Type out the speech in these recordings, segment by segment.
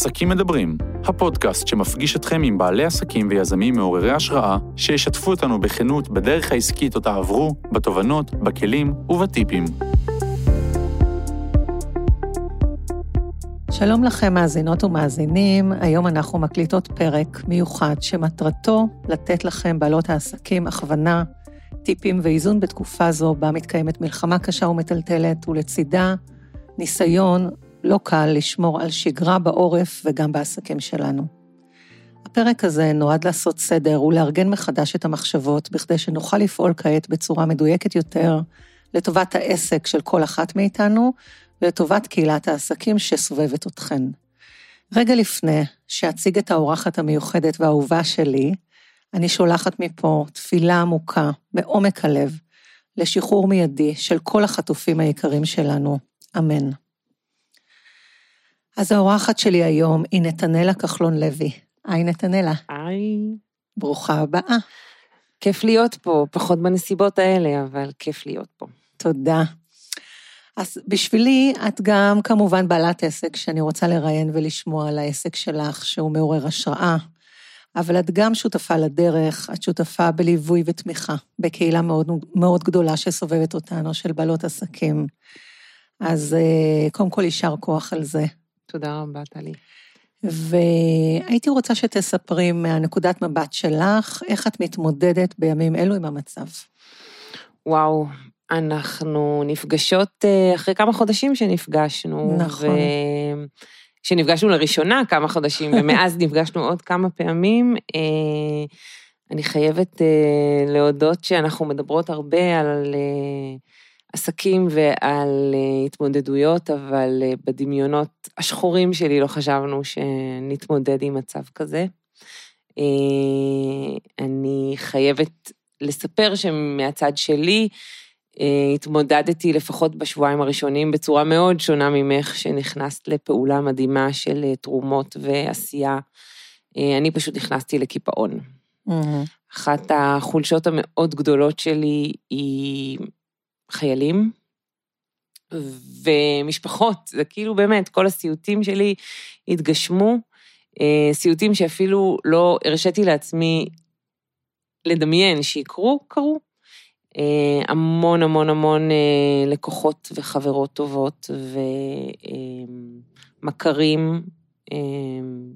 עסקים מדברים, הפודקאסט שמפגיש אתכם עם בעלי עסקים ויזמים מעוררי השראה, שישתפו אותנו בכנות בדרך העסקית אותה עברו, בתובנות, בכלים ובטיפים. שלום לכם, מאזינות ומאזינים. היום אנחנו מקליטות פרק מיוחד שמטרתו לתת לכם, בעלות העסקים, הכוונה, טיפים ואיזון בתקופה זו, בה מתקיימת מלחמה קשה ומטלטלת, ולצידה ניסיון לא קל לשמור על שגרה בעורף וגם בעסקים שלנו. הפרק הזה נועד לעשות סדר ולארגן מחדש את המחשבות, בכדי שנוכל לפעול כעת בצורה מדויקת יותר לטובת העסק של כל אחת מאיתנו, ולטובת קהילת העסקים שסובבת אתכן. רגע לפני שאציג את האורחת המיוחדת והאהובה שלי, אני שולחת מפה תפילה עמוקה, מעומק הלב, לשחרור מיידי של כל החטופים היקרים שלנו. אמן. אז האורחת שלי היום היא נתנאלה כחלון לוי. היי נתנאלה. היי. ברוכה הבאה. כיף להיות פה, פחות בנסיבות האלה, אבל כיף להיות פה. תודה. אז בשבילי, את גם כמובן בעלת עסק שאני רוצה לראיין ולשמוע על העסק שלך, שהוא מעורר השראה, אבל את גם שותפה לדרך, את שותפה בליווי ותמיכה בקהילה מאוד, מאוד גדולה שסובבת אותנו, של בעלות עסקים. אז אה, קודם כל, יישר כוח על זה. תודה רבה, טלי. והייתי רוצה שתספרי מהנקודת מבט שלך, איך את מתמודדת בימים אלו עם המצב. וואו, אנחנו נפגשות אה, אחרי כמה חודשים שנפגשנו. נכון. ו... שנפגשנו לראשונה כמה חודשים, ומאז נפגשנו עוד כמה פעמים. אה, אני חייבת אה, להודות שאנחנו מדברות הרבה על עסקים ועל התמודדויות, אבל בדמיונות השחורים שלי לא חשבנו שנתמודד עם מצב כזה. אני חייבת לספר שמהצד שלי, אה, התמודדתי לפחות בשבועיים הראשונים בצורה מאוד שונה ממך, שנכנסת לפעולה מדהימה של אה, תרומות ועשייה. אה, אני פשוט נכנסתי לקיפאון. Mm-hmm. אחת החולשות המאוד גדולות שלי היא חיילים ומשפחות, זה כאילו באמת, כל הסיוטים שלי התגשמו, סיוטים שאפילו לא הרשיתי לעצמי לדמיין שיקרו, קרו. אה, המון המון המון אה, לקוחות וחברות טובות ומכרים אה,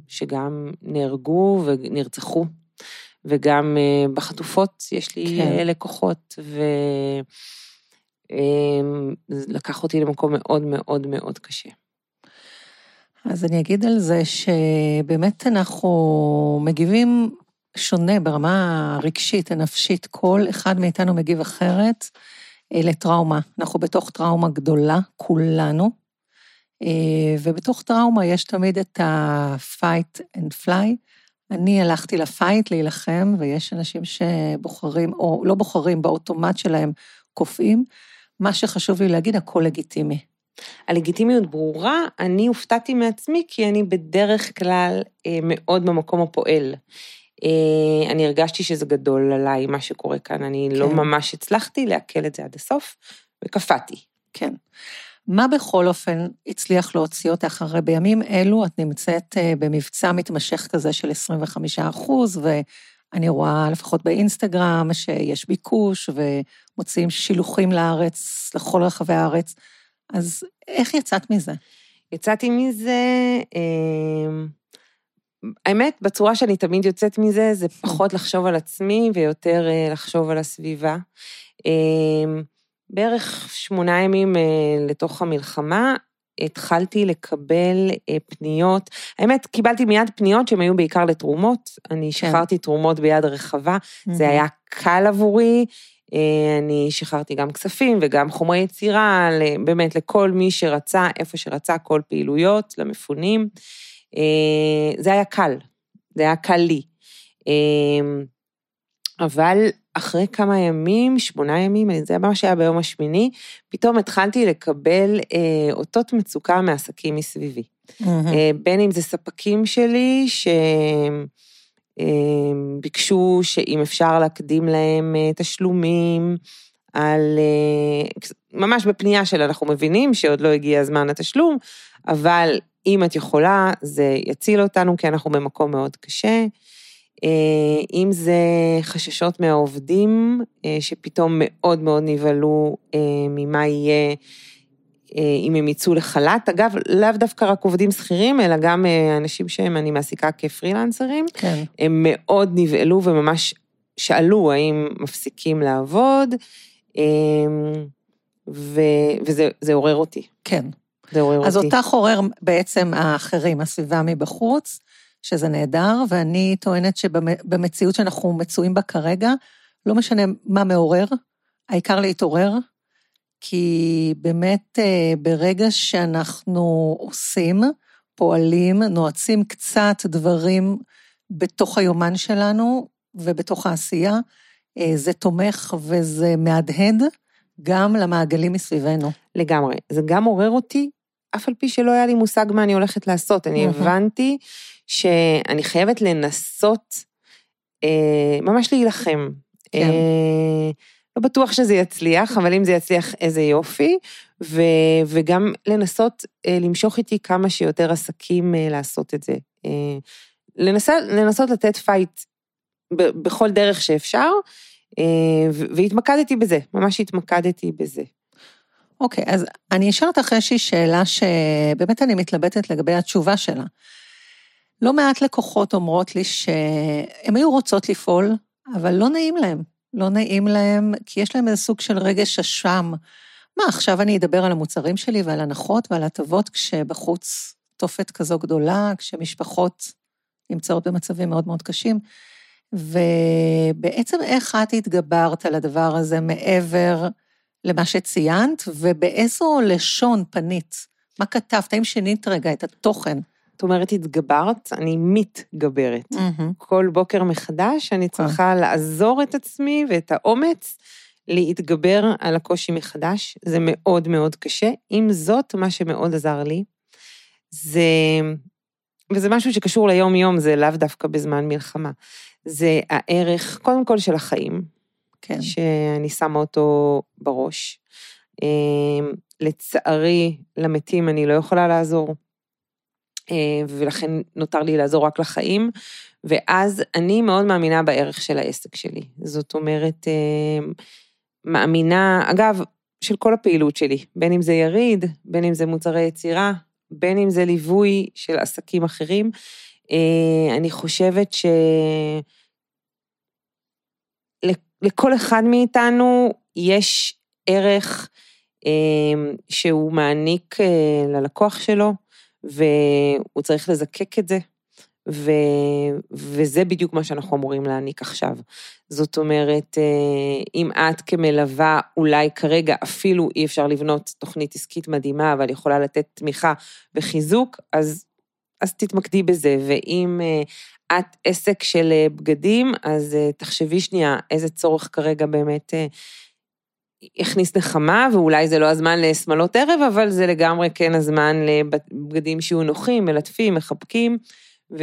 שגם נהרגו ונרצחו, וגם בחטופות יש לי כן. לקוחות, ולקח אותי למקום מאוד מאוד מאוד קשה. אז אני אגיד על זה שבאמת אנחנו מגיבים שונה ברמה הרגשית, הנפשית, כל אחד מאיתנו מגיב אחרת אה, לטראומה. אנחנו בתוך טראומה גדולה, כולנו, אה, ובתוך טראומה יש תמיד את ה-fight and fly. אני הלכתי לפייט להילחם, ויש אנשים שבוחרים, או לא בוחרים, באוטומט שלהם קופאים. מה שחשוב לי להגיד, הכל לגיטימי. הלגיטימיות ברורה, אני הופתעתי מעצמי, כי אני בדרך כלל אה, מאוד במקום הפועל. אה, אני הרגשתי שזה גדול עליי, מה שקורה כאן. אני כן. לא ממש הצלחתי לעכל את זה עד הסוף, וקפאתי. כן. מה בכל אופן הצליח להוציא אותך? הרי בימים אלו את נמצאת אה, במבצע מתמשך כזה של 25 אחוז, ואני רואה לפחות באינסטגרם שיש ביקוש ומוציאים שילוחים לארץ, לכל רחבי הארץ. אז איך יצאת מזה? יצאתי מזה... אה... האמת, בצורה שאני תמיד יוצאת מזה, זה פחות לחשוב על עצמי ויותר אה, לחשוב על הסביבה. אמ, בערך שמונה ימים אה, לתוך המלחמה, התחלתי לקבל אה, פניות. האמת, קיבלתי מיד פניות שהן היו בעיקר לתרומות. אני כן. שחררתי תרומות ביד רחבה, זה היה קל עבורי. אני שחררתי גם כספים וגם חומרי יצירה, באמת לכל מי שרצה, איפה שרצה, כל פעילויות, למפונים. אה, זה היה קל, זה היה קל לי. אה, אבל אחרי כמה ימים, שמונה ימים, זה ממש היה ביום השמיני, פתאום התחלתי לקבל אה, אותות מצוקה מעסקים מסביבי. Mm-hmm. אה, בין אם זה ספקים שלי, שביקשו אה, שאם אפשר להקדים להם אה, תשלומים, על, ממש בפנייה של אנחנו מבינים שעוד לא הגיע זמן התשלום, אבל אם את יכולה, זה יציל אותנו, כי אנחנו במקום מאוד קשה. אה, אם זה חששות מהעובדים, אה, שפתאום מאוד מאוד נבהלו אה, ממה יהיה אם הם יצאו לחל"ת. אגב, לאו דווקא רק עובדים שכירים, אלא גם אנשים שהם, אני מעסיקה כפרילנסרים. כן. הם מאוד נבהלו וממש שאלו האם מפסיקים לעבוד, ו, וזה עורר אותי. כן. זה עורר אז אותי. אותך עורר בעצם האחרים, הסביבה מבחוץ. שזה נהדר, ואני טוענת שבמציאות שאנחנו מצויים בה כרגע, לא משנה מה מעורר, העיקר להתעורר, כי באמת אה, ברגע שאנחנו עושים, פועלים, נועצים קצת דברים בתוך היומן שלנו ובתוך העשייה, אה, זה תומך וזה מהדהד גם למעגלים מסביבנו. לגמרי. זה גם עורר אותי, אף על פי שלא היה לי מושג מה אני הולכת לעשות. אני הבנתי שאני חייבת לנסות אה, ממש להילחם. כן. אה, לא בטוח שזה יצליח, אבל אם זה יצליח, איזה יופי. ו, וגם לנסות אה, למשוך איתי כמה שיותר עסקים אה, לעשות את זה. אה, לנסות, לנסות לתת fight ב, בכל דרך שאפשר, אה, והתמקדתי בזה, ממש התמקדתי בזה. אוקיי, okay, אז אני אשאל אותך איזושהי שאלה שבאמת אני מתלבטת לגבי התשובה שלה. לא מעט לקוחות אומרות לי שהן היו רוצות לפעול, אבל לא נעים להן. לא נעים להן, כי יש להן איזה סוג של רגש אשם. מה, עכשיו אני אדבר על המוצרים שלי ועל הנחות ועל הטבות כשבחוץ תופת כזו גדולה, כשמשפחות נמצאות במצבים מאוד מאוד קשים. ובעצם איך את התגברת על הדבר הזה מעבר למה שציינת, ובאיזו לשון פנית? מה כתבת? האם שינית רגע את התוכן? את אומרת התגברת, אני מתגברת. Mm-hmm. כל בוקר מחדש אני כן. צריכה לעזור את עצמי ואת האומץ להתגבר על הקושי מחדש. זה מאוד מאוד קשה. עם זאת, מה שמאוד עזר לי, זה, וזה משהו שקשור ליום-יום, זה לאו דווקא בזמן מלחמה, זה הערך, קודם כל של החיים, כן. שאני שמה אותו בראש. אמ, לצערי, למתים אני לא יכולה לעזור. אה, ולכן נותר לי לעזור רק לחיים. ואז אני מאוד מאמינה בערך של העסק שלי. זאת אומרת, אה, מאמינה, אגב, של כל הפעילות שלי, בין אם זה יריד, בין אם זה מוצרי יצירה, בין אם זה ליווי של עסקים אחרים. אה, אני חושבת ש... לכל אחד מאיתנו יש ערך שהוא מעניק ללקוח שלו, והוא צריך לזקק את זה, ו... וזה בדיוק מה שאנחנו אמורים להעניק עכשיו. זאת אומרת, אה, אם את כמלווה, אולי כרגע אפילו אי אפשר לבנות תוכנית עסקית מדהימה, אבל יכולה לתת תמיכה וחיזוק, אז, אז תתמקדי בזה. ואם אה, את עסק של אה, בגדים, אז תחשבי שנייה איזה צורך כרגע באמת יכניס נחמה, ואולי זה לא הזמן לשמלות ערב, אבל זה לגמרי כן הזמן לבגדים שיהיו נוחים, מלטפים, מחבקים, ו,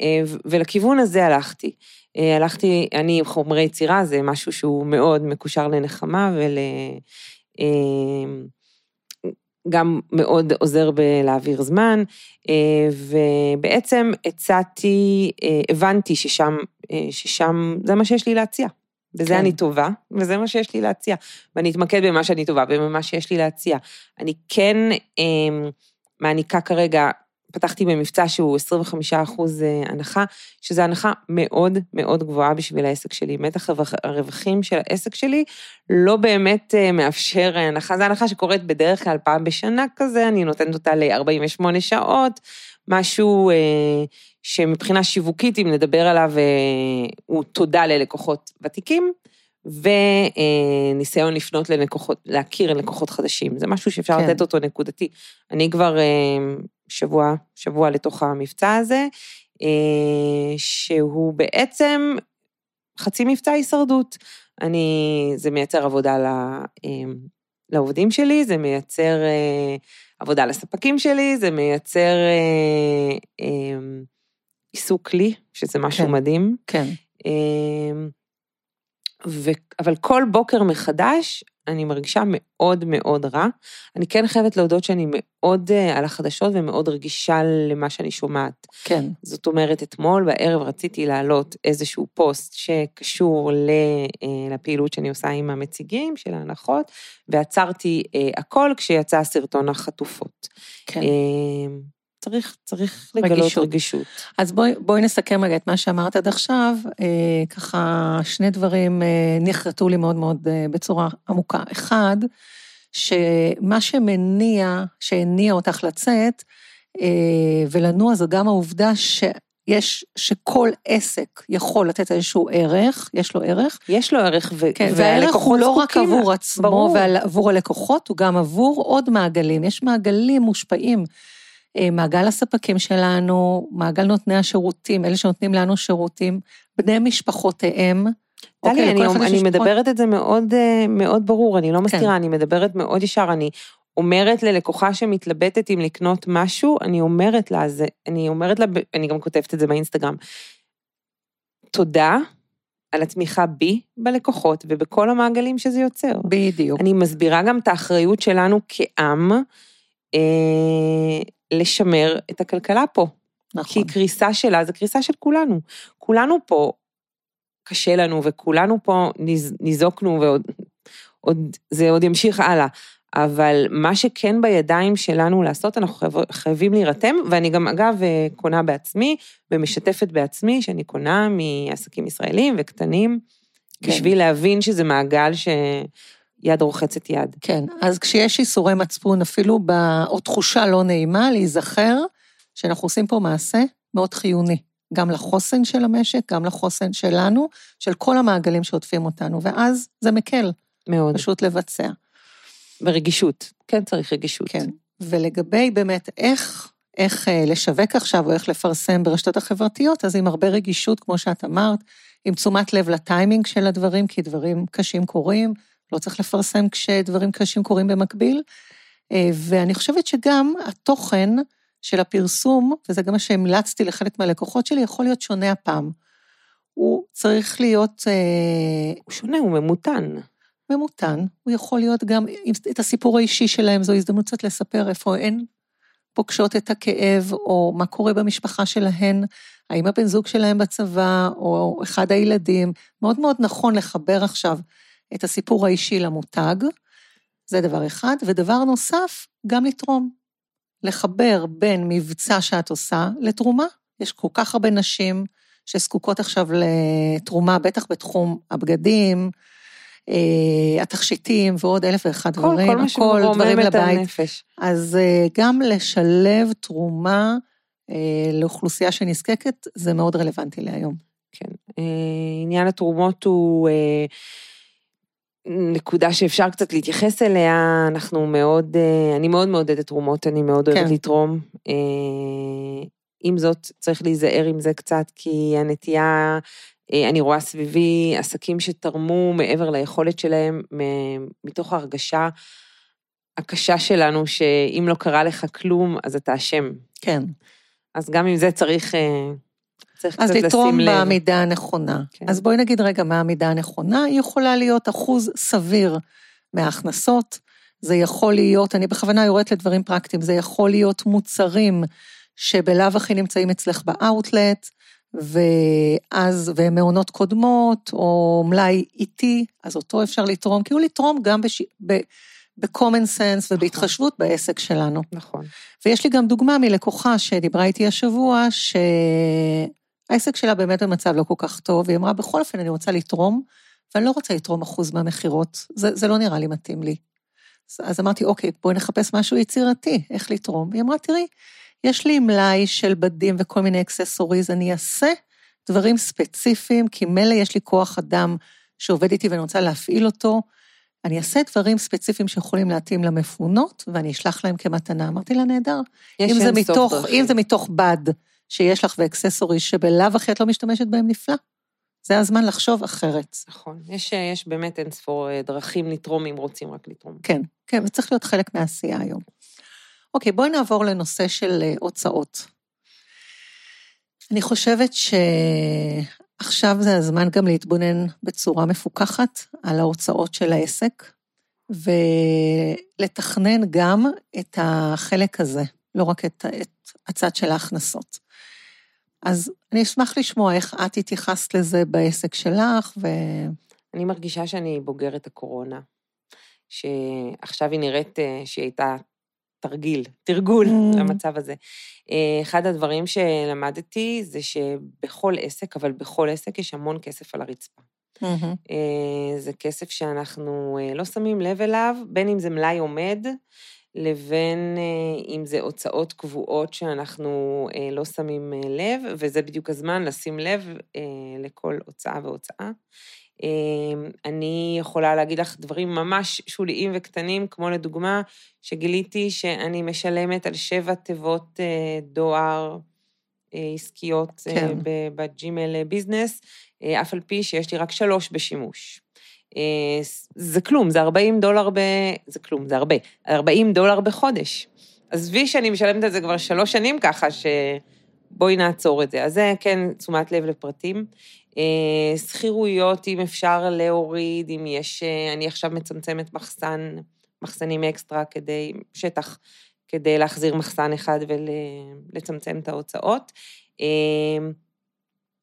אה, ולכיוון הזה הלכתי. אה, הלכתי, אני עם חומרי יצירה, זה משהו שהוא מאוד מקושר לנחמה ול... אה, גם מאוד עוזר בלהעביר זמן, ובעצם הצעתי, הבנתי ששם, ששם זה מה שיש לי להציע. בזה כן. אני טובה, וזה מה שיש לי להציע. ואני אתמקד במה שאני טובה ובמה שיש לי להציע. אני כן אה, מעניקה כרגע, פתחתי במבצע שהוא 25 אחוז אה, הנחה, שזו הנחה מאוד מאוד גבוהה בשביל העסק שלי. מתח הרווחים של העסק שלי לא באמת אה, מאפשר הנחה, זו הנחה שקורית בדרך כלל פעם בשנה כזה, אני נותנת אותה ל-48 שעות, משהו... אה, שמבחינה שיווקית, אם נדבר עליו, אה, הוא תודה ללקוחות ותיקים, וניסיון לפנות ללקוחות, להכיר לקוחות חדשים. זה משהו שאפשר כן. לתת אותו נקודתי. אני כבר אה, שבוע, שבוע לתוך המבצע הזה, אה, שהוא בעצם חצי מבצע הישרדות. אני, זה מייצר עבודה לעובדים שלי, זה מייצר עבודה לספקים שלי, זה מייצר עיסוק לי, שזה משהו כן, מדהים. כן. ו... אבל כל בוקר מחדש, אני מרגישה מאוד מאוד רע. אני כן חייבת להודות שאני מאוד uh, על החדשות ומאוד רגישה למה שאני שומעת. כן. זאת אומרת, אתמול בערב רציתי להעלות איזשהו פוסט שקשור ל, uh, לפעילות שאני עושה עם המציגים של ההנחות, ועצרתי uh, הכל כשיצא סרטון החטופות. כן. Uh, צריך, צריך לגלות רגישות. רגישות. אז בואי, בואי נסכם רגע את מה שאמרת עד עכשיו. אה, ככה, שני דברים אה, נחרטו לי מאוד מאוד אה, בצורה עמוקה. אחד, שמה שמניע, שהניע אותך לצאת אה, ולנוע, זו גם העובדה שיש, שכל עסק יכול לתת איזשהו ערך, יש לו ערך. יש לו ערך, ו- כן, והערך הוא לא רק עבור. עצמו ברור. ועבור הלקוחות, הוא גם עבור עוד מעגלים. יש מעגלים מושפעים. אה, מעגל הספקים שלנו, מעגל נותני השירותים, אלה שנותנים לנו שירותים, בני משפחותיהם. טלי, אוקיי, אני, אני משפחות. מדברת את זה מאוד, אה, מאוד ברור, אני לא כן. מסתירה, אני מדברת מאוד ישר, אני אומרת ללקוחה שמתלבטת אם לקנות משהו, אני אומרת לה, זה, אני אומרת לה, אני גם כותבת את זה באינסטגרם, תודה על התמיכה בי, בלקוחות ובכל המעגלים שזה יוצר. בדיוק. אני מסבירה גם את האחריות שלנו כעם אה, לשמר את הכלכלה פה. נכון. כי קריסה שלה זה קריסה של כולנו. כולנו פה קשה לנו, וכולנו פה ניז, ניזוקנו, ועוד עוד, זה עוד ימשיך הלאה. אבל מה שכן בידיים שלנו לעשות, אנחנו חייב, חייבים להירתם, ואני גם, אגב, אה, קונה בעצמי, ומשתפת בעצמי, שאני קונה מעסקים ישראלים וקטנים, כן. בשביל להבין שזה מעגל שיד רוחצת יד. כן, אז כשיש איסורי מצפון, אפילו ב... או תחושה לא נעימה, להיזכר שאנחנו עושים פה מעשה מאוד חיוני, גם לחוסן של המשק, גם לחוסן שלנו, של כל המעגלים שעוטפים אותנו, ואז זה מקל, מאוד. פשוט לבצע. ורגישות. כן צריך רגישות. כן. ולגבי באמת איך, איך אה, לשווק עכשיו או איך לפרסם ברשתות החברתיות, אז עם הרבה רגישות, כמו שאת אמרת, עם תשומת לב לטיימינג של הדברים, כי דברים קשים קורים, לא צריך לפרסם כשדברים קשים קורים במקביל. אה, ואני חושבת שגם התוכן של הפרסום, וזה גם מה שהמלצתי לחלק מהלקוחות שלי, יכול להיות שונה הפעם. הוא צריך להיות אה, הוא שונה, הוא ממותן. ממותן, הוא יכול להיות גם, את הסיפור האישי שלהם, זו הזדמנות קצת לספר איפה הן פוגשות את הכאב, או מה קורה במשפחה שלהן, האם הבן זוג שלהם בצבא, או אחד הילדים. מאוד מאוד נכון לחבר עכשיו את הסיפור האישי למותג, זה דבר אחד. ודבר נוסף, גם לתרום. לחבר בין מבצע שאת עושה לתרומה. יש כל כך הרבה נשים שזקוקות עכשיו לתרומה, בטח בתחום הבגדים, אה, התכשיטים ועוד אלף ואחד כל, דברים, כל הכל, דברים לבית. הנפש. אז אה, גם לשלב תרומה אה, לאוכלוסייה שנזקקת, זה מאוד רלוונטי להיום. כן. עניין התרומות הוא נקודה שאפשר קצת להתייחס אליה, אנחנו מאוד, אה, אני מאוד מעודדת תרומות, אני מאוד אוהבת כן. לתרום. אה, עם זאת, צריך להיזהר עם זה קצת, כי הנטייה, אה, אני רואה סביבי עסקים שתרמו מעבר ליכולת שלהם, מתוך ההרגשה הקשה שלנו, שאם לא קרה לך כלום, אז אתה אשם. כן. אז גם עם זה צריך, צריך אז קצת לתרום לשים לב. בעמידה הנכונה. כן. אז בואי נגיד רגע מה העמידה הנכונה, היא יכולה להיות אחוז סביר מההכנסות, זה יכול להיות, אני בכוונה יורדת לדברים פרקטיים, זה יכול להיות מוצרים שבלאו הכי נמצאים אצלך באאוטלט, ואז, ומעונות קודמות, או מלאי איטי, אז אותו אפשר לתרום, כאילו לתרום גם בש... ב... ב-common sense ובהתחשבות בעסק שלנו. נכון. ויש לי גם דוגמה מלקוחה שדיברה איתי השבוע, שהעסק שלה באמת במצב לא כל כך טוב, והיא אמרה, בכל אופן אני רוצה לתרום, ואני לא רוצה לתרום אחוז מהמכירות, זה, זה לא נראה לי מתאים לי. אז- אז אמרתי, אוקיי, בואי נחפש משהו יצירתי, איך לתרום. והיא אמרה, תראי, יש לי מלאי של בדים וכל מיני אקססוריז, אני אעשה דברים ספציפיים, כי מילא יש לי כוח אדם שעובד איתי ואני רוצה להפעיל אותו, אני אעשה דברים ספציפיים שיכולים להתאים למפונות, ואני אשלח להם כמתנה. אמרתי לה, נהדר. אם זה, מתוך, דרכים. אם זה מתוך בד שיש לך ואקססוריז שבלאו הכי את לא משתמשת בהם, נפלא. זה הזמן לחשוב אחרת. נכון. יש, יש באמת אין ספור אה, דרכים לתרום אם רוצים רק לתרום. כן, כן, וצריך להיות חלק מהעשייה היום. אוקיי, בואי נעבור לנושא של אה, הוצאות. אני חושבת עכשיו זה הזמן גם להתבונן בצורה מפוקחת על ההוצאות של העסק, ולתכנן גם את החלק הזה, לא רק את, את הצד של ההכנסות. אז אני אשמח לשמוע איך את התייחסת לזה בעסק שלך, ו... אני מרגישה שאני בוגרת הקורונה, שעכשיו היא נראית אה, שהיא הייתה תרגיל, תרגול mm. למצב הזה. אה, אחד הדברים שלמדתי זה שבכל עסק, אבל בכל עסק יש המון כסף על הרצפה. Mm-hmm. זה כסף שאנחנו לא שמים לב אליו, בין אם זה מלאי עומד, לבין אם זה הוצאות קבועות שאנחנו לא שמים לב, וזה בדיוק הזמן לשים לב לכל הוצאה והוצאה. אמ, אני יכולה להגיד לך דברים ממש שוליים וקטנים, כמו לדוגמה, שגיליתי שאני משלמת על שבע תיבות אה, דואר אה, עסקיות אה, כן. בג'ימל ביזנס, אף על פי שיש לי רק שלוש בשימוש. זה כלום, זה 40 דולר ב... זה כלום, זה הרבה. 40 דולר בחודש. עזבי שאני משלמת על זה כבר שלוש שנים ככה, שבואי נעצור את זה. אז זה כן תשומת לב לפרטים. אה, שכירויות, אם אפשר להוריד, אם יש, אה, אני עכשיו מצמצמת מחסן, מחסנים אקסטרה כדי, שטח, כדי להחזיר מחסן אחד ולצמצם את ההוצאות.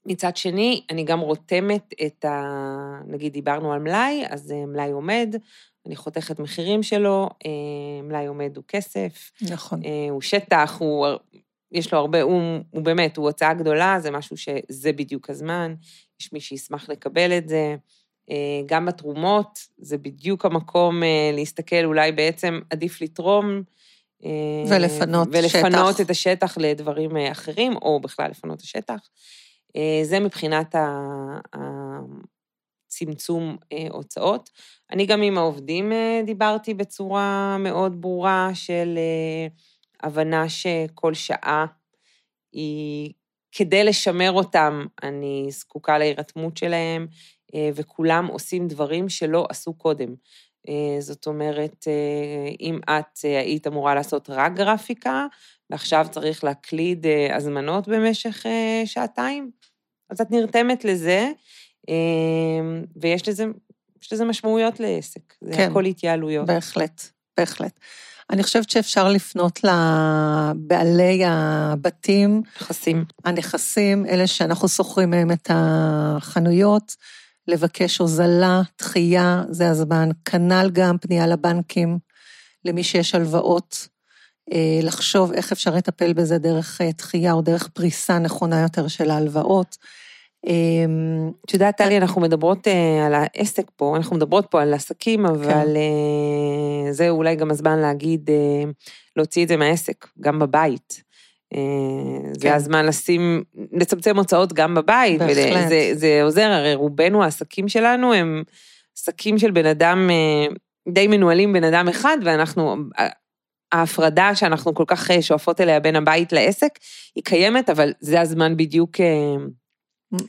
אה, מצד שני, אני גם רותמת את ה... נגיד דיברנו על מלאי, אז מלאי עומד, אני חותכת מחירים שלו, מלאי עומד הוא כסף. נכון. הוא שטח, הוא... יש לו הרבה, הוא, הוא באמת, הוא הוצאה גדולה, זה משהו שזה בדיוק הזמן. יש מי שישמח לקבל את זה. אה, גם בתרומות, זה בדיוק המקום אה, להסתכל, אולי בעצם עדיף לתרום. אה, ולפנות, ולפנות שטח. את השטח לדברים אחרים, או בכלל לפנות את השטח. זה מבחינת הצמצום הוצאות. אני גם עם העובדים דיברתי בצורה מאוד ברורה של הבנה שכל שעה היא כדי לשמר אותם, אני זקוקה להירתמות שלהם, אה, וכולם עושים דברים שלא עשו קודם. אה, זאת אומרת, אה, אם את היית אמורה לעשות רק גרפיקה, ועכשיו צריך להקליד הזמנות במשך שעתיים, אז את נרתמת לזה, ויש לזה, לזה משמעויות לעסק. זה כן, הכל התייעלויות. בהחלט, בהחלט. אני חושבת שאפשר לפנות לבעלי הבתים. נכסים. הנכסים, אלה שאנחנו שוכרים מהם את החנויות, לבקש הוזלה, דחייה, זה הזמן. כנ"ל גם פנייה לבנקים, למי שיש הלוואות, אה, לחשוב איך אפשר לטפל בזה דרך אה, דחייה או דרך פריסה נכונה יותר של ההלוואות. אמ, את יודעת, טלי, אנחנו מדברות אה, על העסק פה, אנחנו מדברות פה על עסקים, אבל כן. אה, זה אולי גם הזמן להגיד, אה, להוציא את זה מהעסק, גם בבית. זה כן. הזמן לשים, לצמצם הוצאות גם בבית. בהחלט. זה עוזר, הרי רובנו העסקים שלנו הם עסקים של בן אדם, די מנוהלים בן אדם אחד, ואנחנו, ההפרדה שאנחנו כל כך שואפות אליה בין הבית לעסק, היא קיימת, אבל זה הזמן בדיוק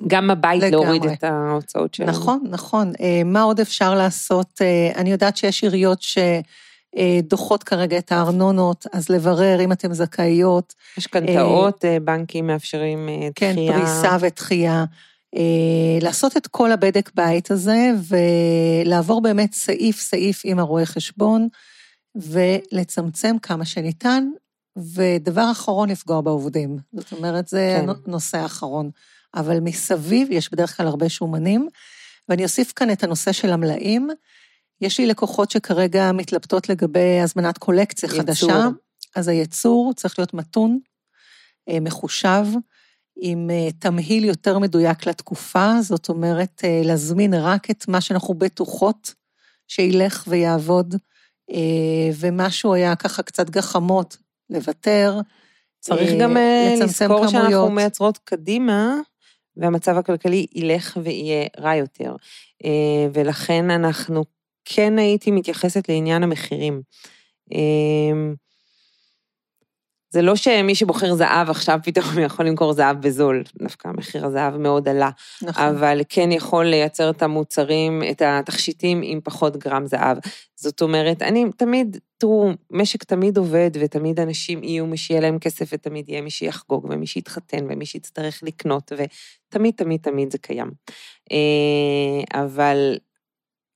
גם הבית לגמרי. להוריד את ההוצאות שלנו. נכון, נכון. אה, מה עוד אפשר לעשות? אה, אני יודעת שיש עיריות שדוחות כרגע את הארנונות, אז לברר אם אתן זכאיות. משכנתאות, אה, בנקים מאפשרים כן, דחייה. כן, פריסה ודחייה. לעשות את כל הבדק בית הזה, ולעבור באמת סעיף-סעיף עם הרואה חשבון, ולצמצם כמה שניתן, ודבר אחרון, לפגוע בעובדים. זאת אומרת, זה כן. נושא אחרון. אבל מסביב יש בדרך כלל הרבה שומנים. ואני אוסיף כאן את הנושא של המלאים. יש לי לקוחות שכרגע מתלבטות לגבי הזמנת קולקציה יצור. חדשה, אז הייצור צריך להיות מתון, אה, מחושב, עם אה, תמהיל יותר מדויק לתקופה, זאת אומרת, אה, להזמין רק את מה שאנחנו בטוחות שילך ויעבוד, ומשהו היה ככה קצת גחמות, לוותר, צריך גם לזכור שאנחנו מייצרות קדימה, והמצב הכלכלי ילך ויהיה רע יותר. אה, ולכן אנחנו כן הייתי מתייחסת לעניין המחירים. זה לא שמי שבוחר זהב עכשיו פתאום יכול למכור זהב בזול, דווקא מחיר הזהב מאוד עלה, נכון. אבל כן יכול לייצר את המוצרים, את התכשיטים עם פחות גרם זהב. זאת אומרת, אני תמיד, תראו, משק תמיד עובד ותמיד אנשים יהיו מי שיהיה להם כסף ותמיד יהיה מי שיחגוג ומי שיתחתן ומי שיצטרך לקנות, ותמיד תמיד תמיד זה קיים. אה, אבל,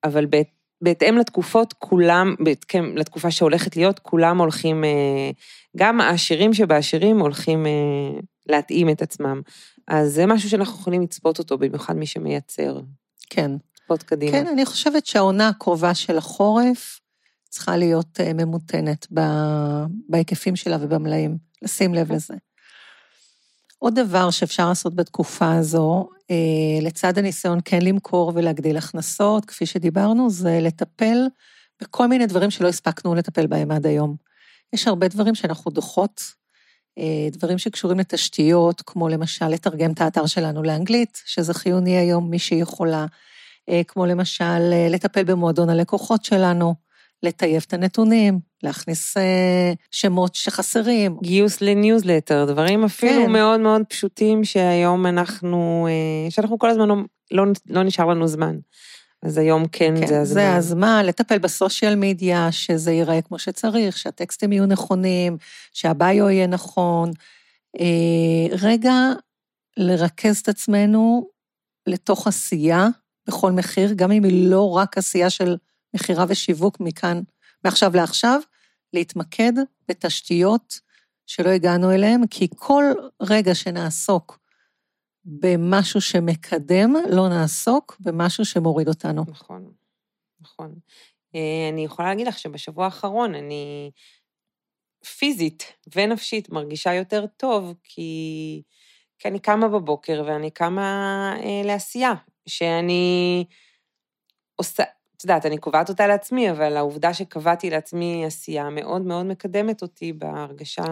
אבל בהת- בהתאם לתקופות, כולם, בהתאם לתקופה שהולכת להיות, כולם הולכים, אה, גם העשירים שבעשירים הולכים אה, להתאים את עצמם. אז זה משהו שאנחנו יכולים לצפות אותו, במיוחד מי שמייצר. כן. לצפות קדימה. כן, אני חושבת שהעונה הקרובה של החורף צריכה להיות אה, ממותנת בהיקפים שלה ובמלאים. לשים לב לזה. עוד דבר שאפשר לעשות בתקופה הזו, לצד הניסיון כן למכור ולהגדיל הכנסות, כפי שדיברנו, זה לטפל בכל מיני דברים שלא הספקנו לטפל בהם עד היום. יש הרבה דברים שאנחנו דוחות, אה, דברים שקשורים לתשתיות, כמו למשל לתרגם את האתר שלנו לאנגלית, שזה חיוני היום, מי שיכולה, אה, כמו למשל אה, לטפל במועדון הלקוחות שלנו, לטייב את הנתונים, להכניס אה, שמות שחסרים, גיוס לניוזלטר, דברים אפילו כן. מאוד מאוד פשוטים שהיום אנחנו, אה, שאנחנו כל הזמן לא, לא, לא נשאר לנו זמן. אז היום כן, כן, זה הזמן. זה הזמן לטפל ב social media, שזה ייראה כמו שצריך, שהטקסטים יהיו נכונים, שה bio יהיה נכון. אה, רגע, לרכז את עצמנו לתוך עשייה בכל מחיר, גם אם היא לא רק עשייה של מכירה ושיווק מכאן, מעכשיו לעכשיו, להתמקד בתשתיות שלא הגענו אליהן, כי כל רגע שנעסוק במשהו שמקדם, לא נעסוק במשהו שמוריד אותנו. נכון, נכון. אה, אני יכולה להגיד לך שבשבוע האחרון אני פיזית ונפשית מרגישה יותר טוב, כי, כי אני קמה בבוקר ואני קמה אה, לעשייה, שאני עושה, את יודעת, אני קובעת אותה לעצמי, אבל העובדה שקבעתי לעצמי עשייה מאוד מאוד מקדמת אותי בהרגשה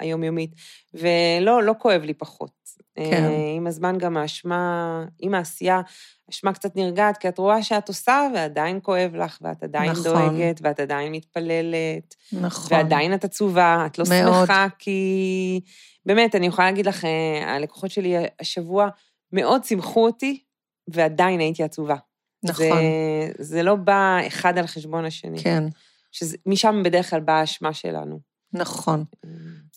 היומיומית, ולא, לא כואב לי פחות. כן. אה, עם הזמן גם האשמה, עם העשייה, האשמה קצת נרגעת, כי את רואה שאת עושה ועדיין כואב לך, ואת עדיין נכון. דואגת, ואת עדיין מתפללת, נכון. ועדיין את עצובה, את לא מאוד. שמחה, כי... באמת, אני יכולה להגיד לך, אה, הלקוחות שלי השבוע מאוד שימחו אותי, ועדיין הייתי עצובה. נכון, זה, זה לא בא אחד על חשבון השני. כן, שמשם בדרך כלל באה האשמה שלנו. נכון,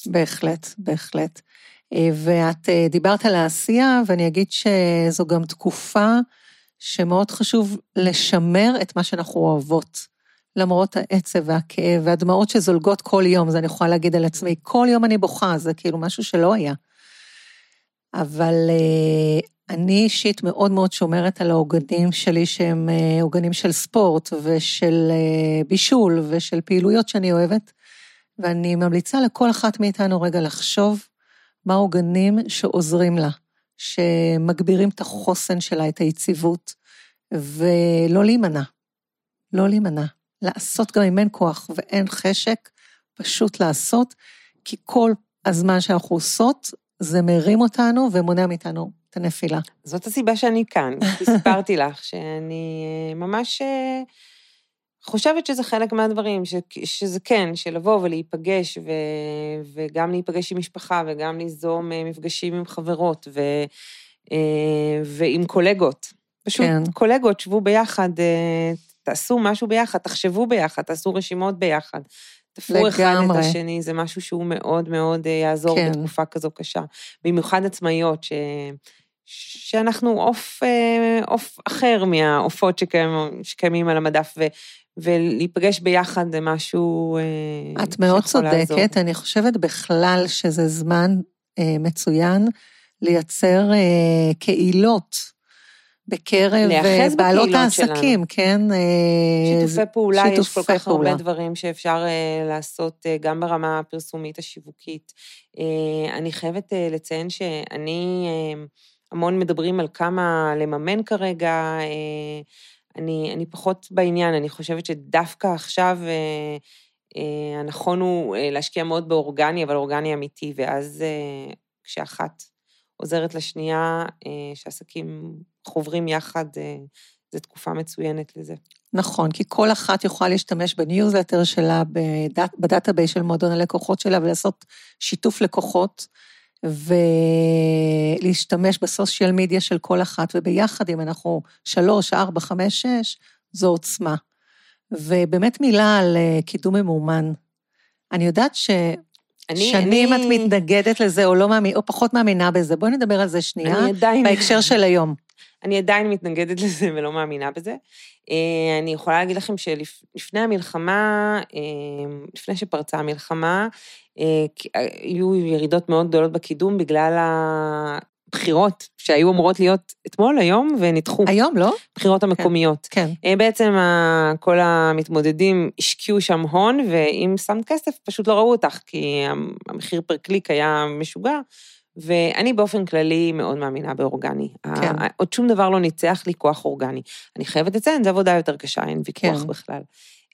בהחלט, בהחלט. אה, ואת אה, דיברת על העשייה, ואני אגיד שזו גם תקופה שמאוד חשוב לשמר את מה שאנחנו אוהבות. למרות העצב והכאב והדמעות שזולגות כל יום, זה אני יכולה להגיד על עצמי, כל יום אני בוכה, זה כאילו משהו שלא היה. אבל אה, אני אישית מאוד מאוד שומרת על העוגנים שלי, שהם אה, עוגנים של ספורט ושל אה, בישול ושל פעילויות שאני אוהבת, ואני ממליצה לכל אחת מאיתנו רגע לחשוב מה העוגנים שעוזרים לה, שמגבירים את החוסן שלה, את היציבות, ולא להימנע. לא להימנע. לעשות גם אם אין כוח ואין חשק, פשוט לעשות, כי כל הזמן שאנחנו עושות, זה מרים אותנו ומונע מאיתנו את הנפילה. זאת הסיבה שאני כאן, כי סיפרתי לך שאני אה, ממש אה, חושבת שזה חלק מהדברים, ש, שזה כן, שלבוא ולהיפגש, ו, וגם להיפגש עם משפחה, וגם ליזום אה, מפגשים עם חברות, ו, ועם קולגות. פשוט כן. קולגות, שבו ביחד, תעשו משהו ביחד, תחשבו ביחד, תעשו רשימות ביחד. תפרו אחד את. השני, זה משהו שהוא מאוד מאוד יעזור כן. כן. בתקופה כזו קשה. במיוחד עצמאיות, ש... שאנחנו עוף, אה, עוף אחר מהעופות שקיימים, שקיימים על המדף, ו... ולהיפגש ביחד זה משהו אה, את מאוד שיכול לעזור. צודקת, אני חושבת בכלל שזה זמן אה, מצוין לייצר קהילות בקרב בעלות בקהילות שלנו. העסקים, כן? שיתופי פעולה, יש כל שיתופי כך הרבה פעולה. דברים שאפשר לעשות גם ברמה הפרסומית השיווקית. אני חייבת לציין שאני, המון מדברים על כמה לממן כרגע, אה, אני, אני פחות בעניין, אני חושבת שדווקא עכשיו אה, אה, הנכון הוא אה, להשקיע מאוד באורגני, אבל אורגני אמיתי, ואז אה, כשאחת עוזרת לשנייה, אה, שעסקים חוברים יחד, אה, זו תקופה מצוינת לזה. נכון, כי כל אחת יכולה להשתמש בניוזלטר שלה, ב dat, ב database של מועדון הלקוחות שלה, ולעשות שיתוף לקוחות, ולהשתמש ב social media של כל אחת, וביחד, אם אנחנו שלוש, ארבע, חמש, שש, זו עוצמה. ובאמת מילה על אה, קידום ממומן. אני יודעת ש... אני- שנים אני- את מתנגדת לזה, או לא מאמין, או פחות מאמינה בזה. בואי נדבר על זה שנייה, עדיין... בהקשר של היום. אני עדיין מתנגדת לזה ולא מאמינה בזה. אה, אני יכולה להגיד לכם שלפני המלחמה, אה, לפני שפרצה המלחמה, היו ירידות מאוד גדולות בקידום בגלל הבחירות שהיו אמורות להיות אתמול, היום, ונדחו, היום, לא? בחירות המקומיות. כן. אה, בעצם כל המתמודדים השקיעו שם הון, ואם שמת כסף, פשוט לא ראו אותך, כי המחיר פר קליק היה משוגע. ואני באופן כללי מאוד מאמינה באורגני. כן. עוד שום דבר לא ניצח לי כוח אורגני. אני חייבת לציין, זו עבודה יותר קשה, אין ויכוח כן. בכלל.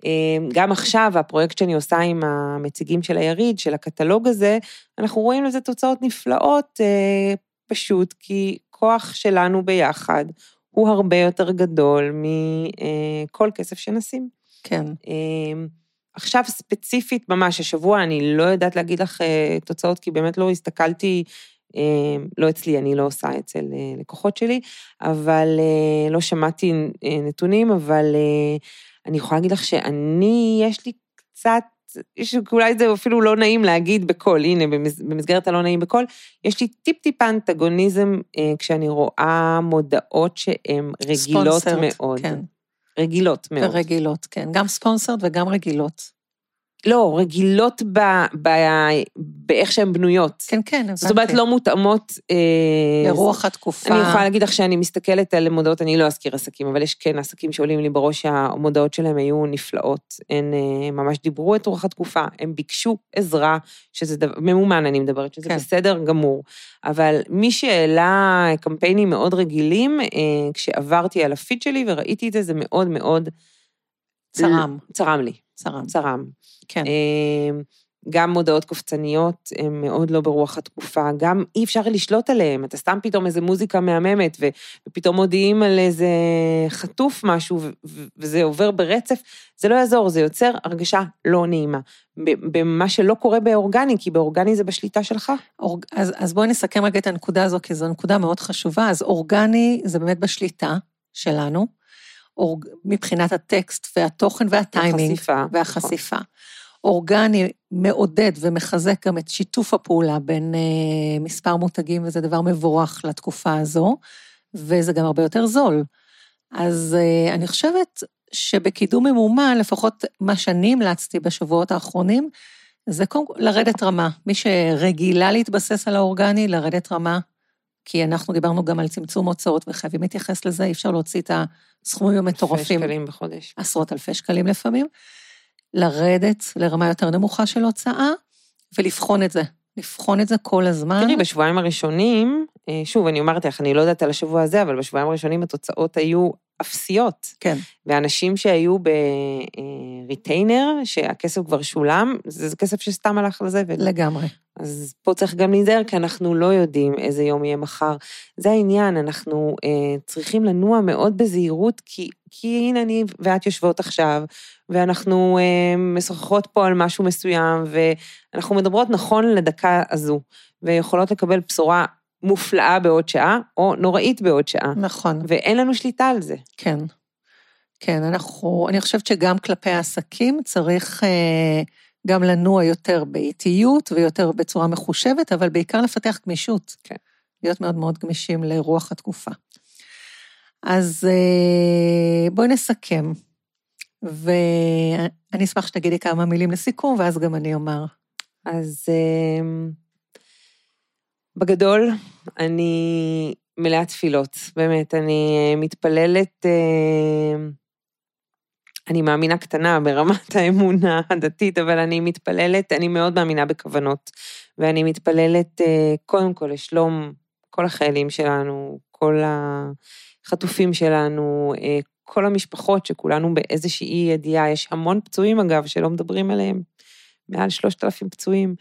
אה, גם עכשיו, הפרויקט שאני עושה עם המציגים של היריד, של הקטלוג הזה, אנחנו רואים לזה תוצאות נפלאות, אה, פשוט כי כוח שלנו ביחד הוא הרבה יותר גדול מכל כסף שנשים. כן. אה, עכשיו ספציפית, ממש, השבוע אני לא יודעת להגיד לך אה, תוצאות, כי באמת לא הסתכלתי, אה, לא אצלי, אני לא עושה אצל אה, לקוחות שלי, אבל אה, לא שמעתי אה, נתונים, אבל אה, אני יכולה להגיד לך שאני, יש לי קצת, יש, אולי זה אפילו לא נעים להגיד בקול, הנה, במס, במסגרת הלא נעים בקול, יש לי טיפ-טיפה אנטגוניזם אה, כשאני רואה מודעות שהן רגילות ספונסרד, מאוד. כן. רגילות מאוד. ורגילות, כן. גם ספונסרד וגם רגילות. לא, רגילות ב, ב, באיך שהן בנויות. כן, כן, הבנתי. זאת אומרת, לא מותאמות... אה, לרוח התקופה. אני יכולה להגיד לך שאני מסתכלת על מודעות, אני לא אזכיר עסקים, אבל יש כן עסקים שעולים לי בראש שהמודעות שלהם היו נפלאות. הן אה, ממש דיברו את רוח התקופה, הם ביקשו עזרה, שזה דבר, ממומן אני מדברת, שזה כן. בסדר גמור. אבל מי שהעלה קמפיינים מאוד רגילים, אה, כשעברתי על הפיד שלי וראיתי את זה, זה מאוד מאוד... צרם, צרם לי, צרם. צרם. כן. אמ, גם מודעות קופצניות הן מאוד לא ברוח התקופה, גם אי אפשר לשלוט עליהן, אתה סתם פתאום איזה מוזיקה מהממת, ופתאום מודיעים על איזה חטוף משהו, וזה עובר ברצף, זה לא יעזור, זה יוצר הרגשה לא נעימה. במה שלא קורה באורגני, כי באורגני זה בשליטה שלך. אורג... אז, אז בואי נסכם רגע את הנקודה הזו, כי זו נקודה מאוד חשובה. אז אורגני זה באמת בשליטה שלנו, אורג... מבחינת הטקסט והתוכן והטיימינג. החשיפה. והחשיפה. אורגני מעודד ומחזק גם את שיתוף הפעולה בין אה, מספר מותגים, וזה דבר מבורך לתקופה הזו, וזה גם הרבה יותר זול. אז אה, אני חושבת שבקידום ממומן, לפחות מה שאני המלצתי בשבועות האחרונים, זה קודם כל לרדת רמה. מי שרגילה להתבסס על האורגני, לרדת רמה, כי אנחנו דיברנו גם על צמצום הוצאות וחייבים להתייחס לזה, אי אפשר להוציא את הסכומים אלפי המטורפים. שקלים בחודש. עשרות אלפי שקלים לפעמים, לרדת לרמה יותר נמוכה של הוצאה, ולבחון את זה. לבחון את זה כל הזמן. תראי, בשבועיים הראשונים, אה, שוב, אני אומרת לך, אני לא יודעת על השבוע הזה, אבל בשבועיים הראשונים התוצאות היו אפסיות. כן, ואנשים שהיו בריטיינר, שהכסף כבר שולם, זה זה כסף שסתם הלך לזבל. לגמרי. אז פה צריך גם להיזהר, כי אנחנו לא יודעים איזה יום יהיה מחר. זה העניין, אנחנו אה, צריכים לנוע מאוד בזהירות, כי, כי הנה אני ואת יושבות עכשיו, ואנחנו אה, משוחחות פה על משהו מסוים, ואנחנו מדברות נכון לדקה הזו, ויכולות לקבל בשורה מופלאה בעוד שעה, או נוראית בעוד שעה, נכון, ואין לנו שליטה על זה. כן. כן, אנחנו, אני חושבת שגם כלפי העסקים צריך אה, גם לנוע יותר באיטיות ויותר בצורה מחושבת, אבל בעיקר לפתח גמישות. כן. להיות מאוד מאוד גמישים לרוח התקופה. אז אה, בואי נסכם, ואני אשמח שתגידי כמה מילים לסיכום, ואז גם אני אומר. אז אמ, בגדול, אני מלאה תפילות, באמת, אני אה, מתפללת, אמ, אני מאמינה קטנה ברמת האמונה הדתית, אבל אני מתפללת, אני מאוד מאמינה בכוונות, ואני מתפללת אה, קודם כל לשלום כל החיילים שלנו, כל החטופים שלנו, אה, כל המשפחות שכולנו באיזושהי ידיעה, יש המון פצועים אגב, שלא מדברים עליהם, מעל שלושת אלפים פצועים.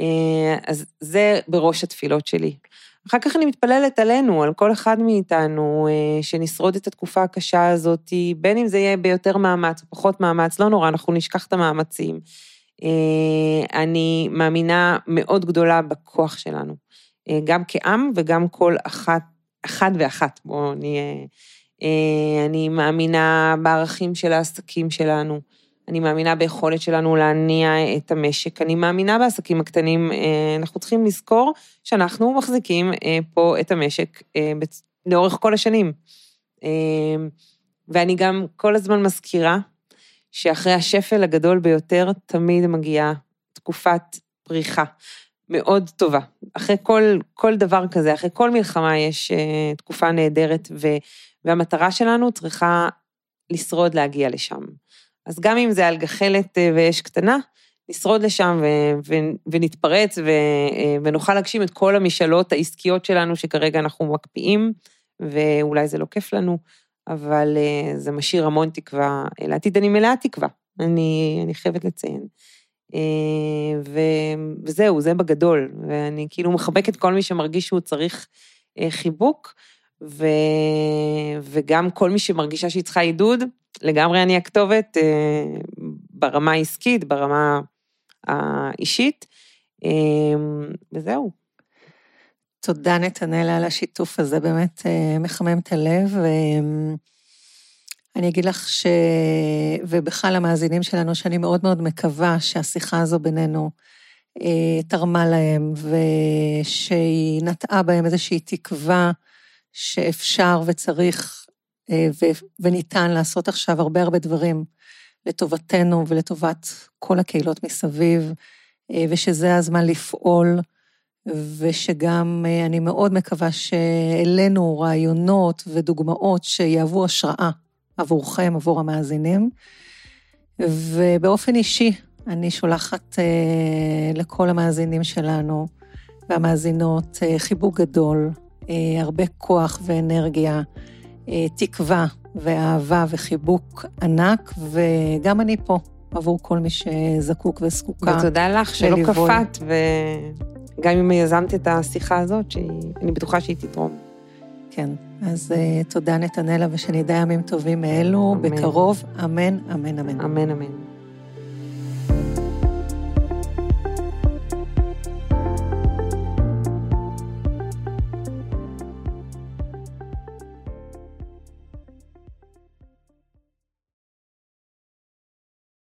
אה, אז זה בראש התפילות שלי. אחר כך אני מתפללת עלינו, על כל אחד מאיתנו, אה, שנשרוד את התקופה הקשה הזאת, בין אם זה יהיה ביותר מאמץ או פחות מאמץ, לא נורא, אנחנו נשכח את המאמצים. אה, אני מאמינה מאוד גדולה בכוח שלנו, גם כעם וגם כל אחת, אחד ואחת, בואו נהיה... אני מאמינה בערכים של העסקים שלנו. אני מאמינה ביכולת שלנו להניע את המשק, אני מאמינה בעסקים הקטנים, אה, אנחנו צריכים לזכור שאנחנו מחזיקים אה, פה את המשק אה, לאורך כל השנים. ואני גם כל הזמן מזכירה שאחרי השפל הגדול ביותר, תמיד מגיעה תקופת פריחה מאוד טובה. אחרי כל, כל דבר כזה, אחרי כל מלחמה יש תקופה נהדרת, והמטרה שלנו צריכה לשרוד להגיע לשם. אז גם אם זה על גחלת אה, ואש קטנה, נשרוד לשם ו- ו- ונתפרץ ו- אה, ונוכל להגשים את כל המשאלות העסקיות שלנו שכרגע אנחנו מקפיאים, ואולי זה לא כיף לנו, אבל אה, זה משאיר המון תקווה לעתיד. אני מלאה תקווה, אני, אני חייבת לציין. ו- וזהו, זה בגדול, ואני כאילו מחבקת כל מי שמרגיש שהוא צריך חיבוק, ו... וגם כל מי שמרגישה שהיא צריכה עידוד, לגמרי אני הכתובת אה, ברמה העסקית, ברמה האישית, אה, וזהו. תודה, נתנאלה, על השיתוף הזה, באמת אה, מחמם את הלב. אני אגיד לך ש... ובכלל המאזינים שלנו, שאני מאוד מאוד מקווה שהשיחה הזו בינינו תרמה להם, ושהיא נטעה בהם איזושהי תקווה שאפשר וצריך אה, וניתן לעשות עכשיו הרבה הרבה דברים לטובתנו ולטובת כל הקהילות מסביב, אה, ושזה הזמן לפעול, ושגם אה, אני מאוד מקווה שהעלינו רעיונות ודוגמאות שיהוו השראה עבורכם, עבור המאזינים. ובאופן אישי, אני שולחת לכל המאזינים שלנו והמאזינות חיבוק גדול, הרבה כוח ואנרגיה. אה, תקווה ואהבה וחיבוק ענק, וגם אני פה עבור כל מי שזקוק וזקוקה. ותודה לך שלא קפאת, וגם אם יזמת את השיחה הזאת, שאני בטוחה שהיא תתרום. כן, אז uh, תודה נתנאלה, ושנדע ימים טובים מאלו, אמן. בקרוב, אמן, אמן, אמן. אמן, אמן.